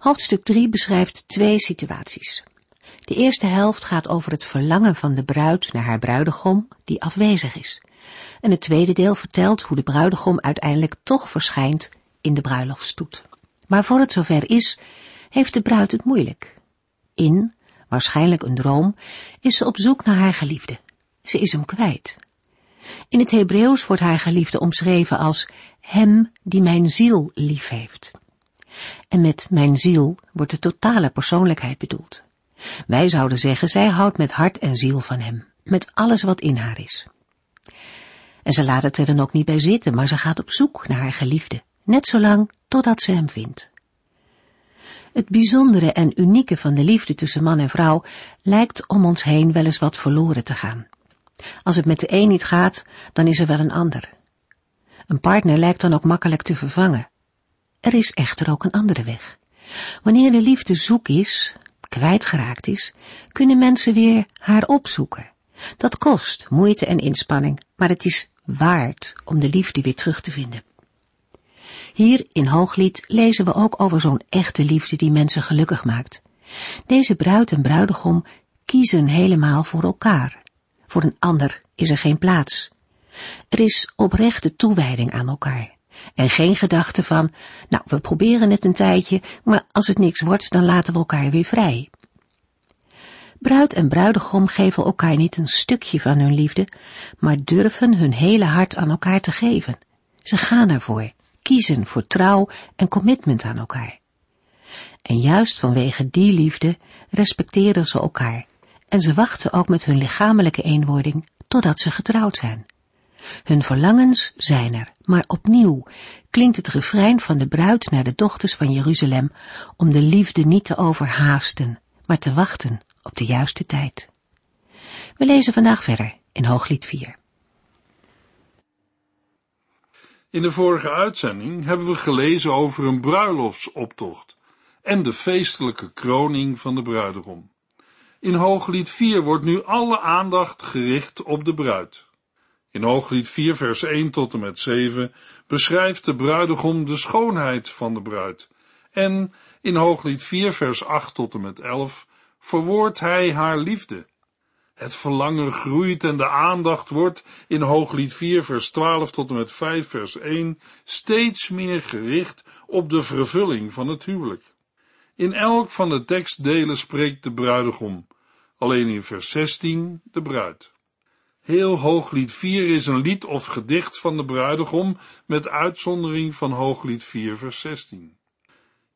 Hoofdstuk 3 beschrijft twee situaties. De eerste helft gaat over het verlangen van de bruid naar haar bruidegom die afwezig is. En het tweede deel vertelt hoe de bruidegom uiteindelijk toch verschijnt in de bruiloftstoet. Maar voor het zover is, heeft de bruid het moeilijk. In, waarschijnlijk een droom, is ze op zoek naar haar geliefde. Ze is hem kwijt. In het Hebreeuws wordt haar geliefde omschreven als hem die mijn ziel lief heeft. En met mijn ziel wordt de totale persoonlijkheid bedoeld. Wij zouden zeggen, zij houdt met hart en ziel van hem, met alles wat in haar is. En ze laat het er dan ook niet bij zitten, maar ze gaat op zoek naar haar geliefde, net zolang totdat ze hem vindt. Het bijzondere en unieke van de liefde tussen man en vrouw lijkt om ons heen wel eens wat verloren te gaan. Als het met de een niet gaat, dan is er wel een ander. Een partner lijkt dan ook makkelijk te vervangen. Er is echter ook een andere weg. Wanneer de liefde zoek is, kwijtgeraakt is, kunnen mensen weer haar opzoeken. Dat kost moeite en inspanning, maar het is waard om de liefde weer terug te vinden. Hier in Hooglied lezen we ook over zo'n echte liefde die mensen gelukkig maakt. Deze bruid en bruidegom kiezen helemaal voor elkaar. Voor een ander is er geen plaats. Er is oprechte toewijding aan elkaar. En geen gedachte van, nou, we proberen het een tijdje, maar als het niks wordt, dan laten we elkaar weer vrij. Bruid en bruidegom geven elkaar niet een stukje van hun liefde, maar durven hun hele hart aan elkaar te geven. Ze gaan ervoor, kiezen voor trouw en commitment aan elkaar. En juist vanwege die liefde respecteren ze elkaar en ze wachten ook met hun lichamelijke eenwording totdat ze getrouwd zijn. Hun verlangens zijn er, maar opnieuw klinkt het refrein van de bruid naar de dochters van Jeruzalem om de liefde niet te overhaasten, maar te wachten op de juiste tijd. We lezen vandaag verder in Hooglied 4. In de vorige uitzending hebben we gelezen over een bruiloftsoptocht en de feestelijke kroning van de bruidegom. In Hooglied 4 wordt nu alle aandacht gericht op de bruid. In Hooglied 4 vers 1 tot en met 7 beschrijft de bruidegom de schoonheid van de bruid. En in Hooglied 4 vers 8 tot en met 11 verwoordt hij haar liefde. Het verlangen groeit en de aandacht wordt in Hooglied 4 vers 12 tot en met 5 vers 1 steeds meer gericht op de vervulling van het huwelijk. In elk van de tekstdelen spreekt de bruidegom, alleen in vers 16 de bruid. Heel Hooglied 4 is een lied of gedicht van de bruidegom, met uitzondering van Hooglied 4 vers 16.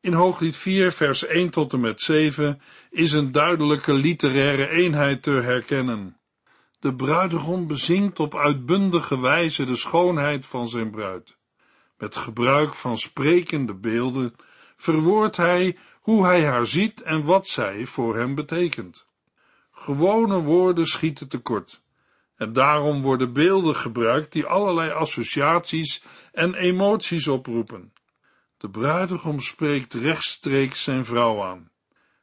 In Hooglied 4 vers 1 tot en met 7 is een duidelijke literaire eenheid te herkennen. De bruidegom bezingt op uitbundige wijze de schoonheid van zijn bruid. Met gebruik van sprekende beelden verwoordt hij hoe hij haar ziet en wat zij voor hem betekent. Gewone woorden schieten tekort. En daarom worden beelden gebruikt die allerlei associaties en emoties oproepen. De bruidegom spreekt rechtstreeks zijn vrouw aan.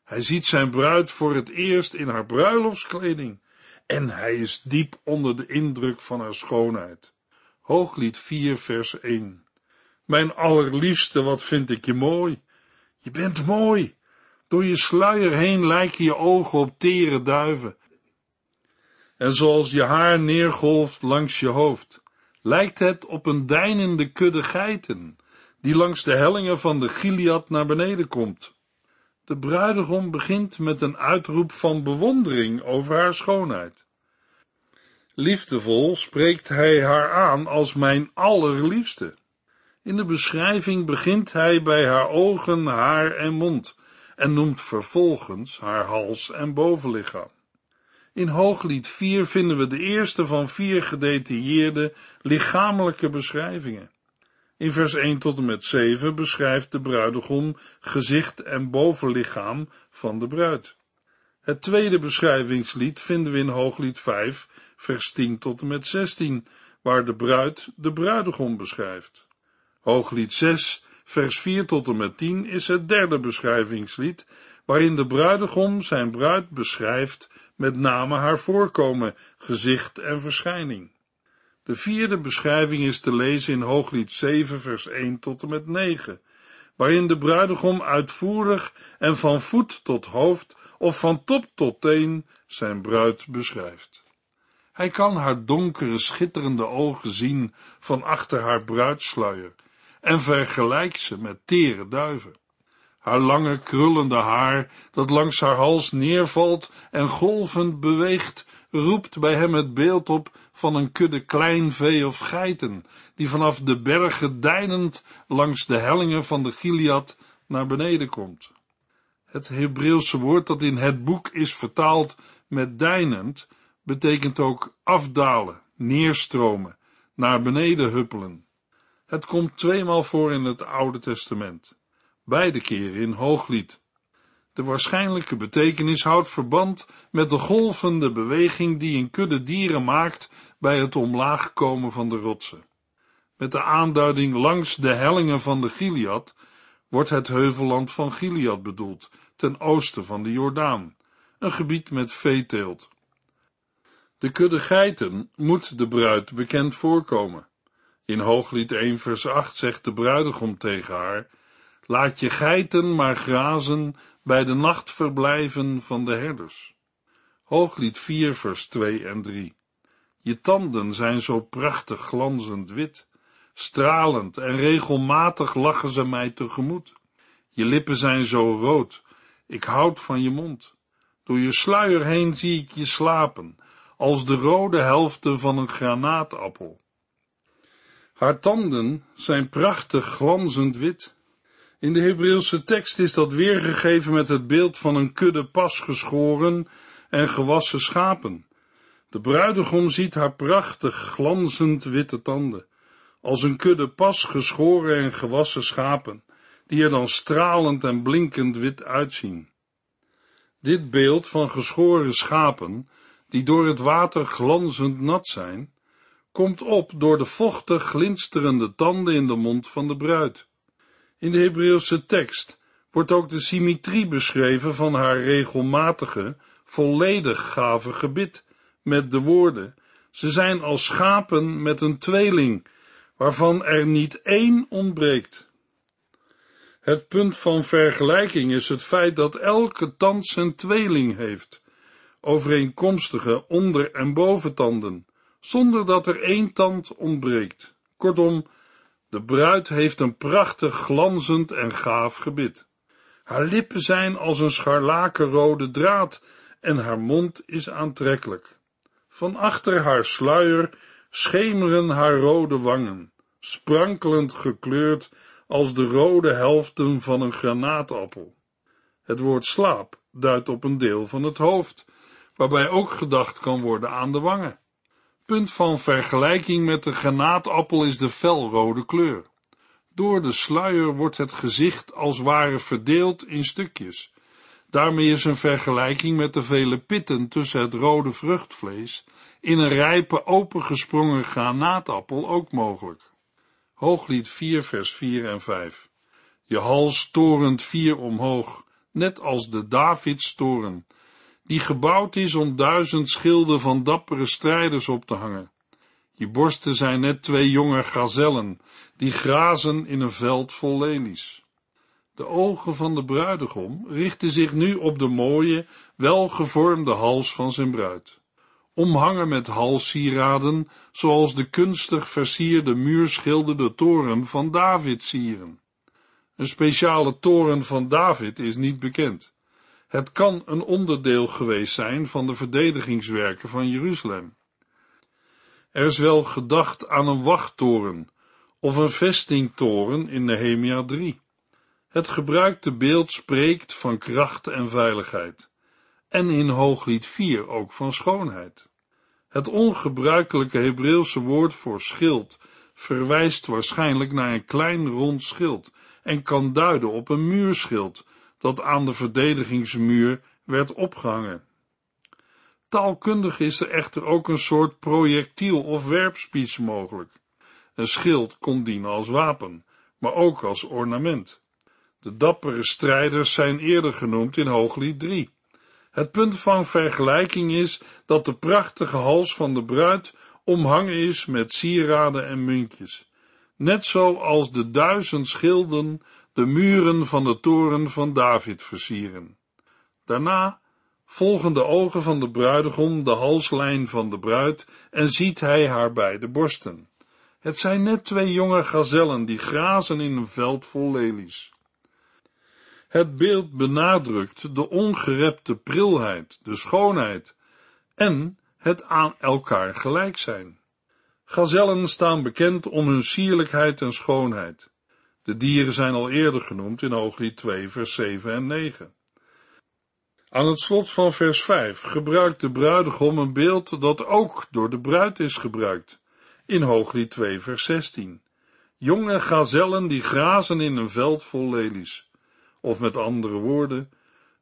Hij ziet zijn bruid voor het eerst in haar bruiloftskleding en hij is diep onder de indruk van haar schoonheid. Hooglied 4 vers 1 Mijn allerliefste, wat vind ik je mooi. Je bent mooi. Door je sluier heen lijken je ogen op tere duiven en zoals je haar neergolft langs je hoofd, lijkt het op een deinende kudde geiten, die langs de hellingen van de Gilead naar beneden komt. De bruidegom begint met een uitroep van bewondering over haar schoonheid. Liefdevol spreekt hij haar aan als mijn allerliefste. In de beschrijving begint hij bij haar ogen, haar en mond en noemt vervolgens haar hals en bovenlichaam. In Hooglied 4 vinden we de eerste van vier gedetailleerde lichamelijke beschrijvingen. In vers 1 tot en met 7 beschrijft de bruidegom gezicht en bovenlichaam van de bruid. Het tweede beschrijvingslied vinden we in Hooglied 5, vers 10 tot en met 16, waar de bruid de bruidegom beschrijft. Hooglied 6, vers 4 tot en met 10 is het derde beschrijvingslied, waarin de bruidegom zijn bruid beschrijft, met name haar voorkomen, gezicht en verschijning. De vierde beschrijving is te lezen in Hooglied 7, vers 1 tot en met 9, waarin de bruidegom uitvoerig en van voet tot hoofd of van top tot teen zijn bruid beschrijft. Hij kan haar donkere, schitterende ogen zien van achter haar bruidsluier en vergelijkt ze met tere duiven. Haar lange, krullende haar, dat langs haar hals neervalt en golvend beweegt, roept bij hem het beeld op van een kudde klein vee of geiten, die vanaf de bergen deinend langs de hellingen van de Gilead naar beneden komt. Het Hebreeuwse woord dat in het boek is vertaald met deinend, betekent ook afdalen, neerstromen, naar beneden huppelen. Het komt tweemaal voor in het Oude Testament, beide keren in Hooglied. De waarschijnlijke betekenis houdt verband met de golvende beweging die een kudde dieren maakt bij het omlaag komen van de rotsen. Met de aanduiding langs de hellingen van de Gilead wordt het heuvelland van Gilead bedoeld, ten oosten van de Jordaan, een gebied met veeteelt. De kudde geiten moet de bruid bekend voorkomen. In Hooglied 1 vers 8 zegt de bruidegom tegen haar, laat je geiten maar grazen bij de nachtverblijven van de herders. Hooglied 4 vers 2 en 3. Je tanden zijn zo prachtig glanzend wit, stralend en regelmatig lachen ze mij tegemoet. Je lippen zijn zo rood, ik houd van je mond. Door je sluier heen zie ik je slapen, als de rode helften van een granaatappel. Haar tanden zijn prachtig glanzend wit. In de Hebreeuwse tekst is dat weergegeven met het beeld van een kudde pas geschoren en gewassen schapen. De bruidegom ziet haar prachtig glanzend witte tanden, als een kudde pas geschoren en gewassen schapen, die er dan stralend en blinkend wit uitzien. Dit beeld van geschoren schapen, die door het water glanzend nat zijn, komt op door de vochtig glinsterende tanden in de mond van de bruid. In de Hebreeuwse tekst wordt ook de symmetrie beschreven van haar regelmatige, volledig gave gebit, met de woorden, ze zijn als schapen met een tweeling, waarvan er niet één ontbreekt. Het punt van vergelijking is het feit dat elke tand zijn tweeling heeft, overeenkomstige onder- en boventanden, zonder dat er één tand ontbreekt. Kortom, de bruid heeft een prachtig glanzend en gaaf gebit. Haar lippen zijn als een scharlakenrode draad en haar mond is aantrekkelijk. Van achter haar sluier schemeren haar rode wangen, sprankelend gekleurd als de rode helften van een granaatappel. Het woord slaap duidt op een deel van het hoofd, waarbij ook gedacht kan worden aan de wangen. Punt van vergelijking met de granaatappel is de felrode kleur. Door de sluier wordt het gezicht als ware verdeeld in stukjes. Daarmee is een vergelijking met de vele pitten tussen het rode vruchtvlees in een rijpe opengesprongen granaatappel ook mogelijk. Hooglied 4 vers 4 en 5. Je hals torent vier omhoog, net als de Davidstoren, die gebouwd is om duizend schilden van dappere strijders op te hangen. Je borsten zijn net twee jonge gazellen, die grazen in een veld vol lelies. De ogen van de bruidegom richten zich nu op de mooie, welgevormde hals van zijn bruid omhangen met halssieraden, zoals de kunstig versierde muurschilderde toren van David sieren. Een speciale toren van David is niet bekend. Het kan een onderdeel geweest zijn van de verdedigingswerken van Jeruzalem. Er is wel gedacht aan een wachttoren of een vestingtoren in Nehemia 3. Het gebruikte beeld spreekt van kracht en veiligheid en in Hooglied 4 ook van schoonheid. Het ongebruikelijke Hebreeuwse woord voor schild, verwijst waarschijnlijk naar een klein rond schild en kan duiden op een muurschild dat aan de verdedigingsmuur werd opgehangen. Taalkundig is er echter ook een soort projectiel of werpspies mogelijk. Een schild kon dienen als wapen, maar ook als ornament. De dappere strijders zijn eerder genoemd in Hooglied 3. Het punt van vergelijking is dat de prachtige hals van de bruid omhangen is met sieraden en muntjes, net zoals de duizend schilden de muren van de toren van David versieren. Daarna volgen de ogen van de bruidegom de halslijn van de bruid en ziet hij haar beide borsten. Het zijn net twee jonge gazellen die grazen in een veld vol lelies. Het beeld benadrukt de ongerepte prilheid, de schoonheid en het aan elkaar gelijk zijn. Gazellen staan bekend om hun sierlijkheid en schoonheid. De dieren zijn al eerder genoemd in Hooglied 2, vers 7 en 9. Aan het slot van vers 5 gebruikt de bruidegom een beeld dat ook door de bruid is gebruikt, in Hooglied 2, vers 16. Jonge gazellen die grazen in een veld vol lelies, of met andere woorden,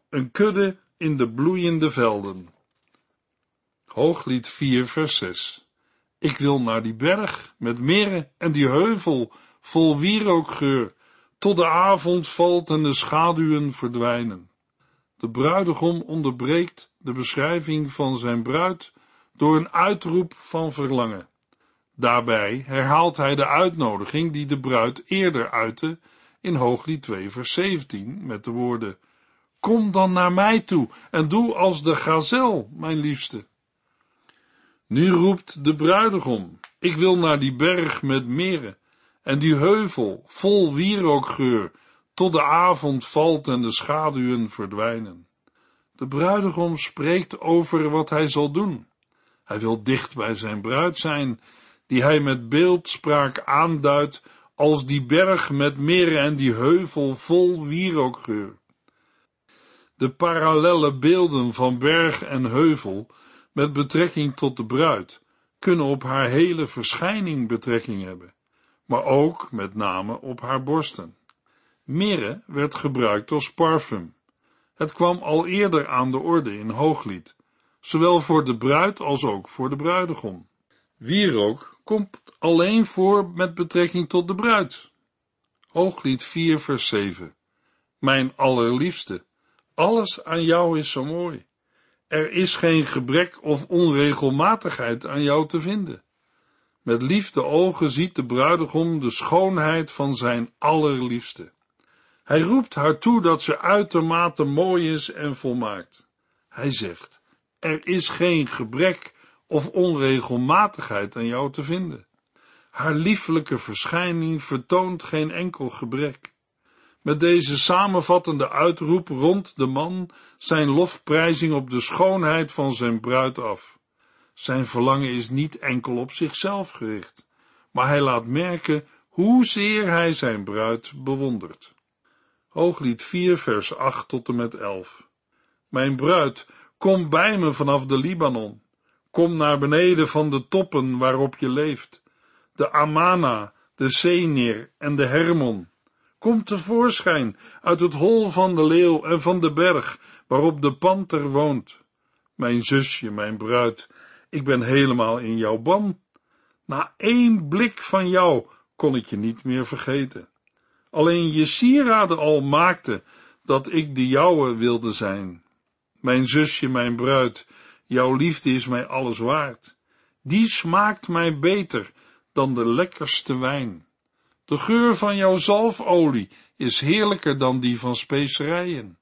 een kudde in de bloeiende velden. Hooglied 4, vers 6. Ik wil naar die berg met meren en die heuvel vol wierookgeur, tot de avond valt en de schaduwen verdwijnen. De bruidegom onderbreekt de beschrijving van zijn bruid door een uitroep van verlangen. Daarbij herhaalt hij de uitnodiging die de bruid eerder uitte in Hooglied 2 vers 17 met de woorden Kom dan naar mij toe en doe als de gazel, mijn liefste. Nu roept de bruidegom, ik wil naar die berg met meren en die heuvel vol wierookgeur, tot de avond valt en de schaduwen verdwijnen. De bruidegom spreekt over wat hij zal doen. Hij wil dicht bij zijn bruid zijn, die hij met beeldspraak aanduidt als die berg met meren en die heuvel vol wierookgeur. De parallelle beelden van berg en heuvel met betrekking tot de bruid kunnen op haar hele verschijning betrekking hebben, maar ook met name op haar borsten. Mirre werd gebruikt als parfum. Het kwam al eerder aan de orde in Hooglied, zowel voor de bruid als ook voor de bruidegom. Wierook komt alleen voor met betrekking tot de bruid. Hooglied 4 vers 7 Mijn allerliefste, alles aan jou is zo mooi. Er is geen gebrek of onregelmatigheid aan jou te vinden. Met liefde ogen ziet de bruidegom de schoonheid van zijn allerliefste. Hij roept haar toe dat ze uitermate mooi is en volmaakt. Hij zegt, er is geen gebrek of onregelmatigheid aan jou te vinden. Haar lieflijke verschijning vertoont geen enkel gebrek. Met deze samenvattende uitroep rond de man zijn lofprijzing op de schoonheid van zijn bruid af. Zijn verlangen is niet enkel op zichzelf gericht, maar hij laat merken hoezeer hij zijn bruid bewondert. Hooglied 4 vers 8 tot en met 11 Mijn bruid, kom bij me vanaf de Libanon. Kom naar beneden van de toppen waarop je leeft. De Amana, de Senir en de Hermon. Kom tevoorschijn uit het hol van de leeuw en van de berg waarop de panter woont. Mijn zusje, mijn bruid, ik ben helemaal in jouw ban. Na één blik van jou kon ik je niet meer vergeten. Alleen je sieraden al maakte dat ik de jouwe wilde zijn. Mijn zusje, mijn bruid, jouw liefde is mij alles waard. Die smaakt mij beter dan de lekkerste wijn. De geur van jouw zalfolie is heerlijker dan die van specerijen.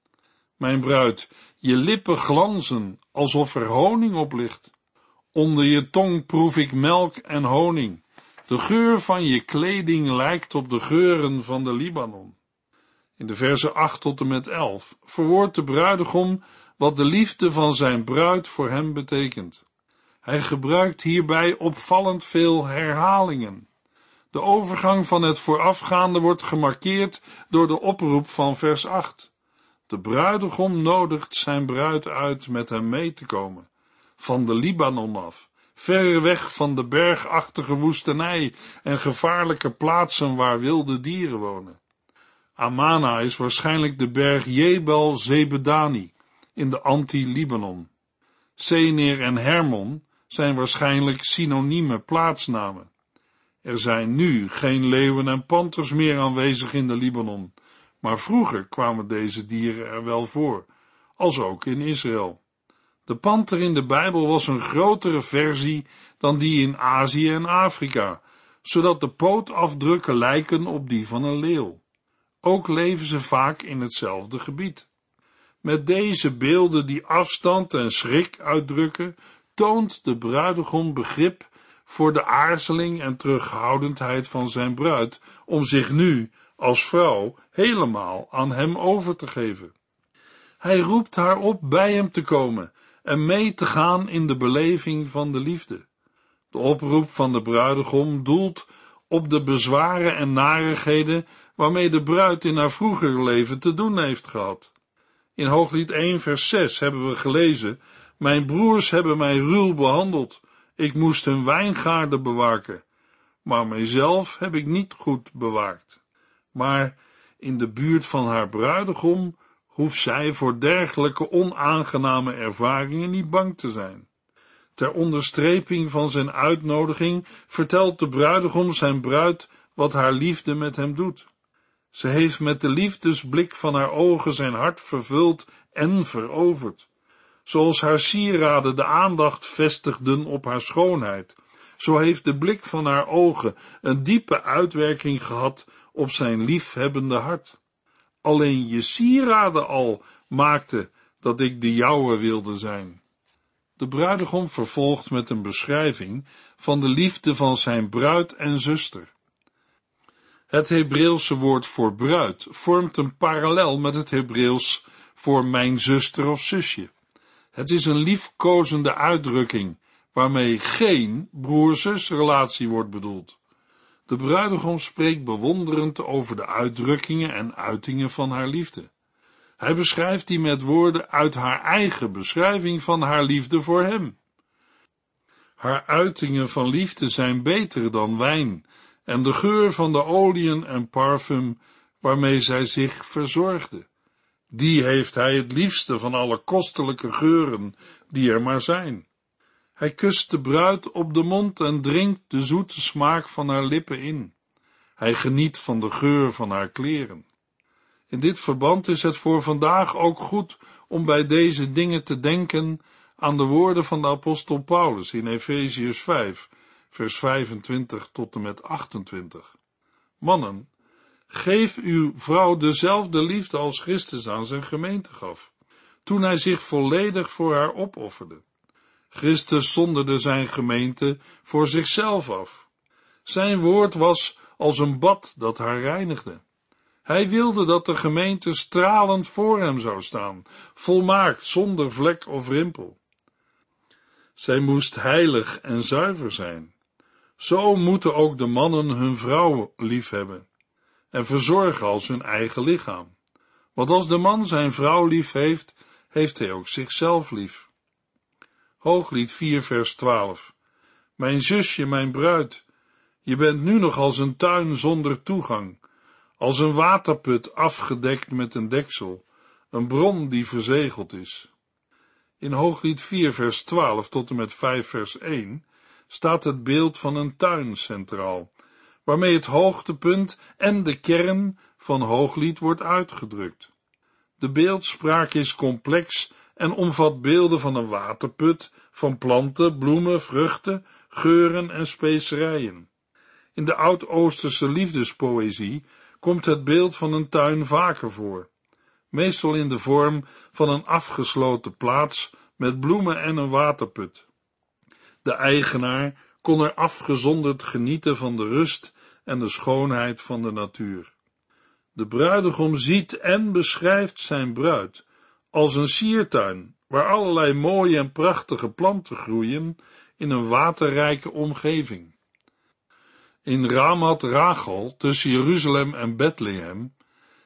Mijn bruid, je lippen glanzen alsof er honing op ligt. Onder je tong proef ik melk en honing. De geur van je kleding lijkt op de geuren van de Libanon. In de verse 8 tot en met 11 verwoordt de bruidegom wat de liefde van zijn bruid voor hem betekent. Hij gebruikt hierbij opvallend veel herhalingen. De overgang van het voorafgaande wordt gemarkeerd door de oproep van vers 8. De bruidegom nodigt zijn bruid uit met hem mee te komen, van de Libanon af, ver weg van de bergachtige woestenij en gevaarlijke plaatsen waar wilde dieren wonen. Amana is waarschijnlijk de berg Jebel Zebedani in de anti-Libanon. Senir en Hermon zijn waarschijnlijk synonieme plaatsnamen. Er zijn nu geen leeuwen en panters meer aanwezig in de Libanon, maar vroeger kwamen deze dieren er wel voor, als ook in Israël. De panter in de Bijbel was een grotere versie dan die in Azië en Afrika, zodat de pootafdrukken lijken op die van een leeuw. Ook leven ze vaak in hetzelfde gebied. Met deze beelden die afstand en schrik uitdrukken, toont de bruidegom begrip voor de aarzeling en terughoudendheid van zijn bruid om zich nu als vrouw helemaal aan hem over te geven. Hij roept haar op bij hem te komen en mee te gaan in de beleving van de liefde. De oproep van de bruidegom doelt op de bezwaren en narigheden waarmee de bruid in haar vroeger leven te doen heeft gehad. In Hooglied 1 vers 6 hebben we gelezen, mijn broers hebben mij ruw behandeld, ik moest hun wijngaarden bewaken, maar mijzelf heb ik niet goed bewaakt. Maar in de buurt van haar bruidegom hoeft zij voor dergelijke onaangename ervaringen niet bang te zijn. Ter onderstreping van zijn uitnodiging vertelt de bruidegom zijn bruid wat haar liefde met hem doet. Ze heeft met de liefdesblik van haar ogen zijn hart vervuld en veroverd. Zoals haar sieraden de aandacht vestigden op haar schoonheid, zo heeft de blik van haar ogen een diepe uitwerking gehad op zijn liefhebbende hart. Alleen je sieraden al maakte dat ik de jouwe wilde zijn. De bruidegom vervolgt met een beschrijving van de liefde van zijn bruid en zuster. Het Hebreeuwse woord voor bruid vormt een parallel met het Hebreeuws voor mijn zuster of zusje. Het is een liefkozende uitdrukking waarmee geen broer-zusrelatie wordt bedoeld. De bruidegom spreekt bewonderend over de uitdrukkingen en uitingen van haar liefde. Hij beschrijft die met woorden uit haar eigen beschrijving van haar liefde voor hem. Haar uitingen van liefde zijn beter dan wijn en de geur van de oliën en parfum waarmee zij zich verzorgde. Die heeft hij het liefste van alle kostelijke geuren die er maar zijn. Hij kust de bruid op de mond en drinkt de zoete smaak van haar lippen in. Hij geniet van de geur van haar kleren. In dit verband is het voor vandaag ook goed om bij deze dingen te denken aan de woorden van de apostel Paulus in Efeziërs 5, vers 25 tot en met 28. Mannen, geef uw vrouw dezelfde liefde als Christus aan zijn gemeente gaf, toen hij zich volledig voor haar opofferde. Christus zonderde zijn gemeente voor zichzelf af. Zijn woord was als een bad dat haar reinigde. Hij wilde dat de gemeente stralend voor hem zou staan, volmaakt, zonder vlek of rimpel. Zij moest heilig en zuiver zijn. Zo moeten ook de mannen hun vrouw liefhebben en verzorgen als hun eigen lichaam. Want als de man zijn vrouw lief heeft, heeft hij ook zichzelf lief. Hooglied 4 vers 12 Mijn zusje, mijn bruid, je bent nu nog als een tuin zonder toegang, als een waterput afgedekt met een deksel, een bron die verzegeld is. In Hooglied 4 vers 12 tot en met 5 vers 1 staat het beeld van een tuin centraal, waarmee het hoogtepunt en de kern van Hooglied wordt uitgedrukt. De beeldspraak is complex en omvat beelden van een waterput, van planten, bloemen, vruchten, geuren en specerijen. In de Oud-Oosterse liefdespoëzie komt het beeld van een tuin vaker voor, meestal in de vorm van een afgesloten plaats met bloemen en een waterput. De eigenaar kon er afgezonderd genieten van de rust en de schoonheid van de natuur. De bruidegom ziet en beschrijft zijn bruid als een siertuin, waar allerlei mooie en prachtige planten groeien in een waterrijke omgeving. In Ramat Rachel, tussen Jeruzalem en Bethlehem,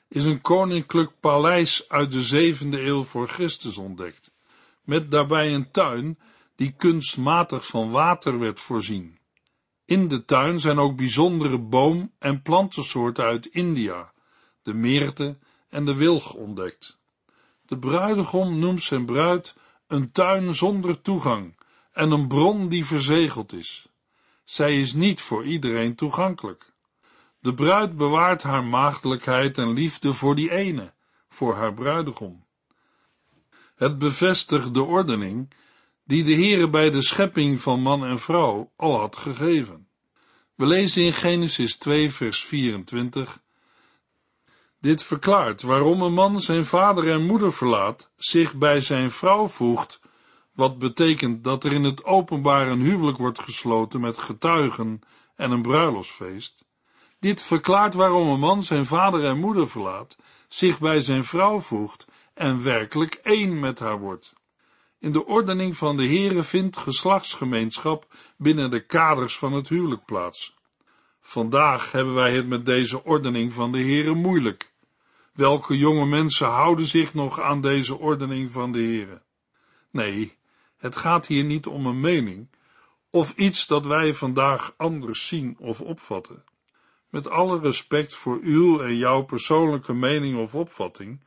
is een koninklijk paleis uit de zevende eeuw voor Christus ontdekt, met daarbij een tuin die kunstmatig van water werd voorzien. In de tuin zijn ook bijzondere boom- en plantensoorten uit India, de meerte en de wilg ontdekt. De bruidegom noemt zijn bruid een tuin zonder toegang en een bron die verzegeld is. Zij is niet voor iedereen toegankelijk. De bruid bewaart haar maagdelijkheid en liefde voor die ene, voor haar bruidegom. Het bevestigt de ordening die de Heere bij de schepping van man en vrouw al had gegeven. We lezen in Genesis 2 vers 24 Dit verklaart waarom een man zijn vader en moeder verlaat, zich bij zijn vrouw voegt, wat betekent dat er in het openbaar een huwelijk wordt gesloten met getuigen en een bruiloftsfeest. Dit verklaart waarom een man zijn vader en moeder verlaat, zich bij zijn vrouw voegt en werkelijk één met haar wordt. In de ordening van de Heere vindt geslachtsgemeenschap binnen de kaders van het huwelijk plaats. Vandaag hebben wij het met deze ordening van de Heere moeilijk. Welke jonge mensen houden zich nog aan deze ordening van de Heere? Nee, het gaat hier niet om een mening of iets dat wij vandaag anders zien of opvatten. Met alle respect voor uw en jouw persoonlijke mening of opvatting,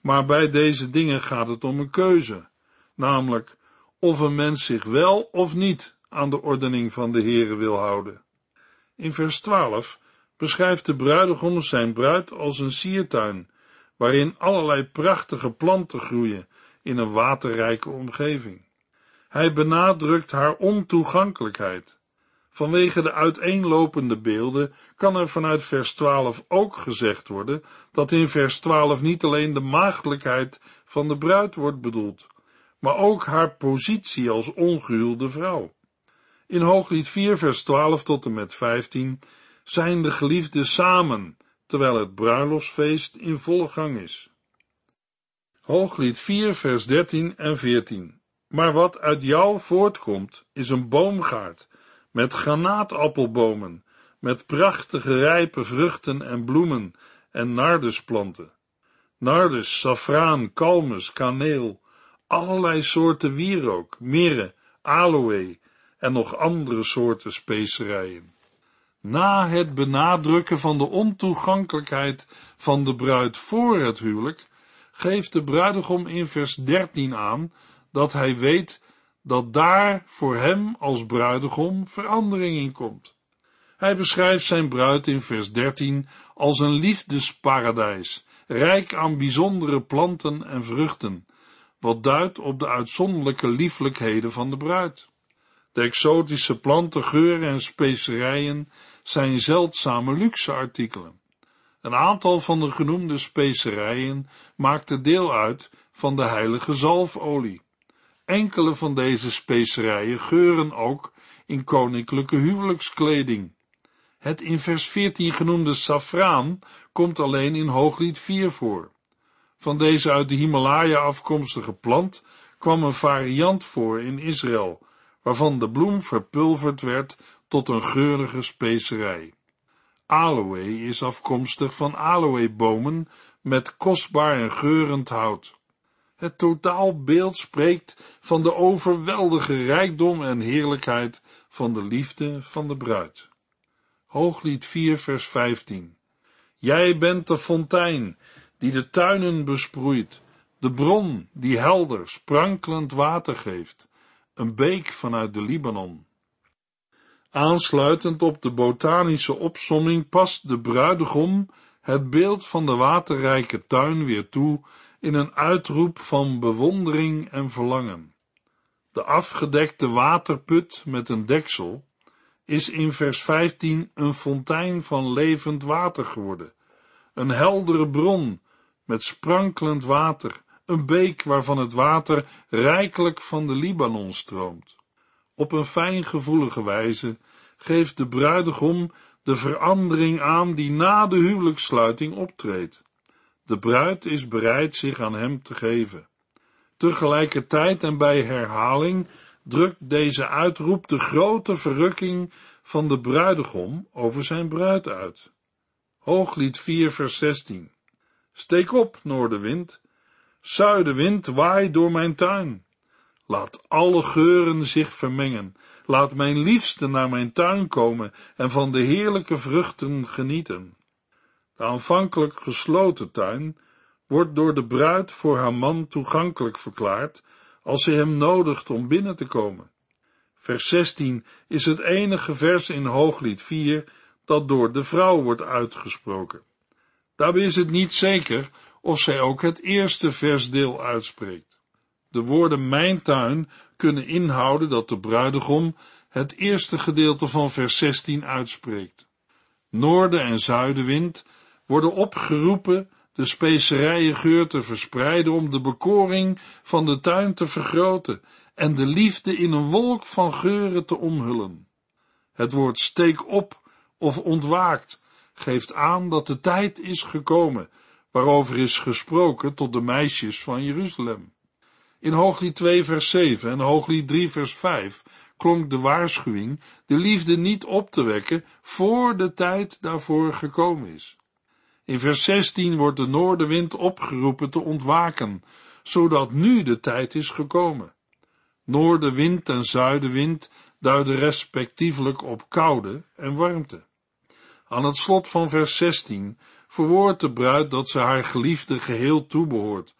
maar bij deze dingen gaat het om een keuze, namelijk of een mens zich wel of niet aan de ordening van de Heere wil houden. In vers 12 beschrijft de bruidegom zijn bruid als een siertuin, waarin allerlei prachtige planten groeien in een waterrijke omgeving. Hij benadrukt haar ontoegankelijkheid. Vanwege de uiteenlopende beelden kan er vanuit vers 12 ook gezegd worden dat in vers 12 niet alleen de maagdelijkheid van de bruid wordt bedoeld, maar ook haar positie als ongehuwde vrouw. In Hooglied 4 vers 12 tot en met 15 zijn de geliefden samen, terwijl het bruiloftsfeest in volle gang is. Hooglied 4 vers 13 en 14 Maar wat uit jou voortkomt, is een boomgaard, met granaatappelbomen, met prachtige rijpe vruchten en bloemen en nardusplanten. Nardus, safraan, kalmus, kaneel, allerlei soorten wierook, mirre, aloe en nog andere soorten specerijen. Na het benadrukken van de ontoegankelijkheid van de bruid voor het huwelijk, geeft de bruidegom in vers 13 aan dat hij weet dat daar voor hem als bruidegom verandering in komt. Hij beschrijft zijn bruid in vers 13 als een liefdesparadijs, rijk aan bijzondere planten en vruchten, wat duidt op de uitzonderlijke lieflijkheden van de bruid. De exotische planten, geuren en specerijen zijn zeldzame luxe artikelen. Een aantal van de genoemde specerijen maakte deel uit van de heilige zalfolie. Enkele van deze specerijen geuren ook in koninklijke huwelijkskleding. Het in vers 14 genoemde safraan komt alleen in Hooglied 4 voor. Van deze uit de Himalaya afkomstige plant kwam een variant voor in Israël, waarvan de bloem verpulverd werd tot een geurige specerij. Aloe is afkomstig van aloebomen met kostbaar en geurend hout. Het totaalbeeld spreekt van de overweldige rijkdom en heerlijkheid van de liefde van de bruid. Hooglied 4 vers 15 Jij bent de fontein die de tuinen besproeit, de bron die helder, sprankelend water geeft, een beek vanuit de Libanon. Aansluitend op de botanische opsomming past de bruidegom het beeld van de waterrijke tuin weer toe in een uitroep van bewondering en verlangen. De afgedekte waterput met een deksel is in vers 15 een fontein van levend water geworden, een heldere bron met sprankelend water, een beek waarvan het water rijkelijk van de Libanon stroomt. Op een fijngevoelige wijze geeft de bruidegom de verandering aan die na de huwelijkssluiting optreedt. De bruid is bereid zich aan hem te geven. Tegelijkertijd en bij herhaling drukt deze uitroep de grote verrukking van de bruidegom over zijn bruid uit. Hooglied 4 vers 16 Steek op, noordenwind, zuidenwind, waai door mijn tuin. Laat alle geuren zich vermengen. Laat mijn liefste naar mijn tuin komen en van de heerlijke vruchten genieten. De aanvankelijk gesloten tuin wordt door de bruid voor haar man toegankelijk verklaard als ze hem nodigt om binnen te komen. Vers 16 is het enige vers in Hooglied 4 dat door de vrouw wordt uitgesproken. Daarbij is het niet zeker of zij ook het eerste versdeel uitspreekt. De woorden mijn tuin kunnen inhouden dat de bruidegom het eerste gedeelte van vers 16 uitspreekt. Noorden- en zuidenwind worden opgeroepen de specerijen te verspreiden om de bekoring van de tuin te vergroten en de liefde in een wolk van geuren te omhullen. Het woord steek op of ontwaakt geeft aan dat de tijd is gekomen waarover is gesproken tot de meisjes van Jeruzalem. In Hooglied 2 vers 7 en Hooglied 3 vers 5 klonk de waarschuwing de liefde niet op te wekken voor de tijd daarvoor gekomen is. In vers 16 wordt de noordenwind opgeroepen te ontwaken, zodat nu de tijd is gekomen. Noordenwind en zuidenwind duiden respectievelijk op koude en warmte. Aan het slot van vers 16 verwoordt de bruid dat ze haar geliefde geheel toebehoort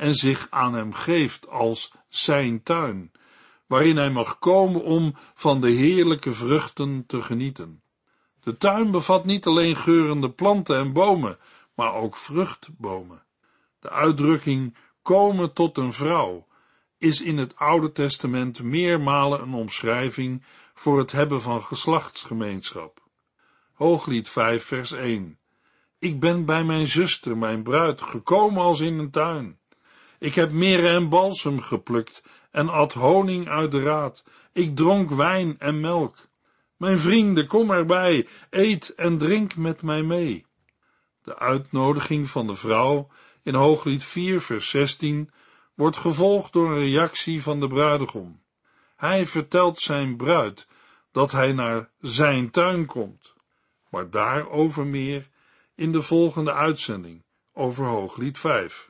en zich aan hem geeft als zijn tuin, waarin hij mag komen om van de heerlijke vruchten te genieten. De tuin bevat niet alleen geurende planten en bomen, maar ook vruchtbomen. De uitdrukking komen tot een vrouw is in het Oude Testament meermalen een omschrijving voor het hebben van geslachtsgemeenschap. Hooglied 5 vers 1 Ik ben bij mijn zuster, mijn bruid, gekomen als in een tuin. Ik heb meren en balsem geplukt en at honing uit de raad. Ik dronk wijn en melk. Mijn vrienden, kom erbij, eet en drink met mij mee. De uitnodiging van de vrouw in Hooglied 4 vers 16 wordt gevolgd door een reactie van de bruidegom. Hij vertelt zijn bruid dat hij naar zijn tuin komt, maar daarover meer in de volgende uitzending over Hooglied 5.